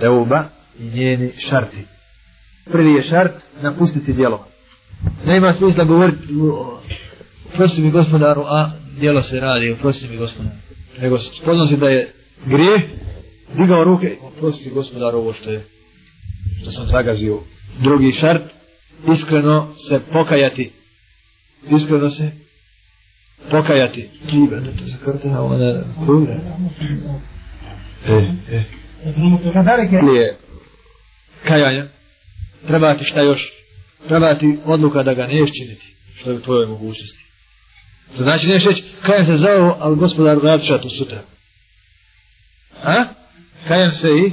teuba i njeni šarti. Prvi je šart napustiti djelo. Nema smisla govoriti prosti mi gospodaru, a djelo se radi, prosti mi gospodaru. Nego spoznaći da je grijeh, digao ruke, prosti gospodaru ovo što je, što sam zagazio. Drugi šart, iskreno se pokajati. Iskreno se pokajati. Kiba, da to zakrte, a ona kruga. E, e. Nije kajanja. Treba ti šta još? Treba ti odluka da ga neš činiti. Što je u tvojoj mogućnosti. To znači neš reći, kajem se za ovo, ali gospodar radit to sutra. A? Kajem se i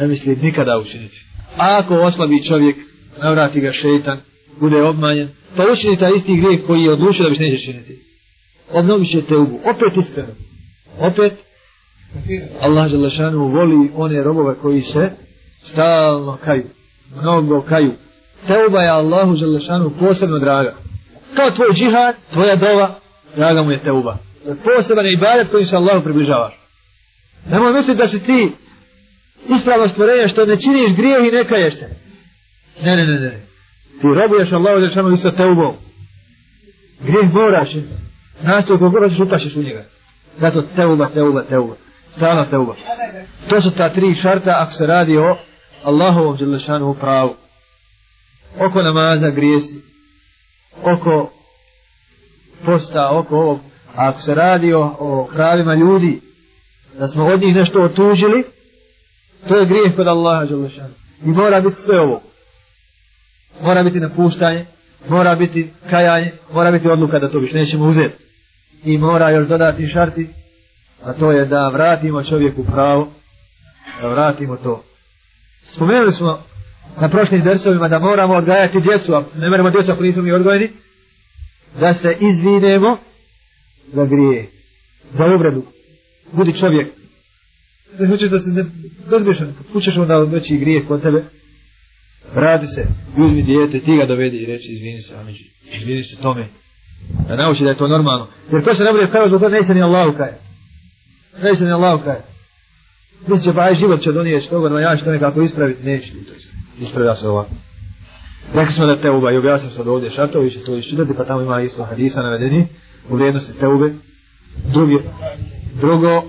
ne misli nikada učiniti. A ako oslabi čovjek, navrati ga šeitan, bude obmanjen, pa učini taj isti grijeh koji je odlučio da biš neće činiti. Obnovit će te ubu. Opet iskreno. Opet Allah Đelešanu voli one robove koji se stalno kaju. Mnogo kaju. Teuba je Allahu Đelešanu posebno draga. Kao tvoj džihad, tvoja dova, draga mu je teuba. Poseban je ibadet kojim se Allahu približavaš. Nemoj misliti da si ti ispravno stvorenje što ne činiš grijeh i ne kaješ se. Ne, ne, ne, ne. Ti robuješ Allahu Đelešanu i sa teubom. Grijeh moraš. Nastoji koliko hoćeš upašiš u njega. Zato teuba, teuba, teuba. Stana teuba. To su ta tri šarta ako se radi o Allahovom Đelešanu pravu. Oko namaza grijesi. Oko posta, oko ovog. A ako se radi o, o pravima ljudi, da smo od njih nešto otužili, to je grijeh kod Allaha Đelešanu. I mora biti sve ovo. Mora biti napuštanje, mora biti kajanje, mora biti odluka da to više nećemo uzeti. I mora još dodati šarti, a to je da vratimo čovjeku pravo, da vratimo to. Spomenuli smo na prošlim dersovima da moramo odgajati djecu, a ne moramo djecu ako nismo mi odgojeni, da se izvinemo za grije, za uvredu. Budi čovjek. Ne hoćeš da se ne dozbišan, pućeš onda veći grije kod tebe, vrati se, uzmi dijete, ti ga dovedi i reći izvini se, amiđi, izvini se tome. Da nauči da je to normalno. Jer ko se ne bude kajao zbog toga, ne se ni Allahu kaje. Ne se ni Allahu kaje. Misli će pa aj život će donijeti toga, no ja što nekako ispraviti, neće li to ispraviti se ovako. Rekli smo da teuba i objasnim sad ovdje šartovi će to iščitati, pa tamo ima isto hadisa navedeni u vrijednosti teube. Drugi, drugo,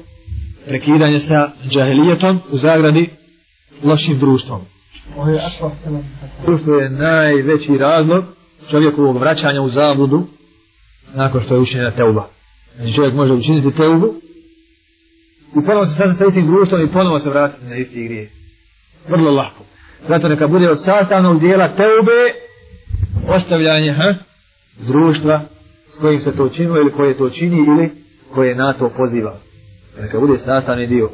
prekidanje sa džahilijetom u zagradi lošim društvom. Društvo je najveći razlog čovjekovog vraćanja u zabludu nakon što je učinjena teuba. Znači čovjek može učiniti teubu i ponovo se sad sa istim društvom i ponovo se vratiti na isti grije. Vrlo lako. Zato neka bude od sastavnog dijela teube ostavljanje ha, društva s kojim se to činilo ili koje to čini ili koje na to poziva. Neka bude sastavni dio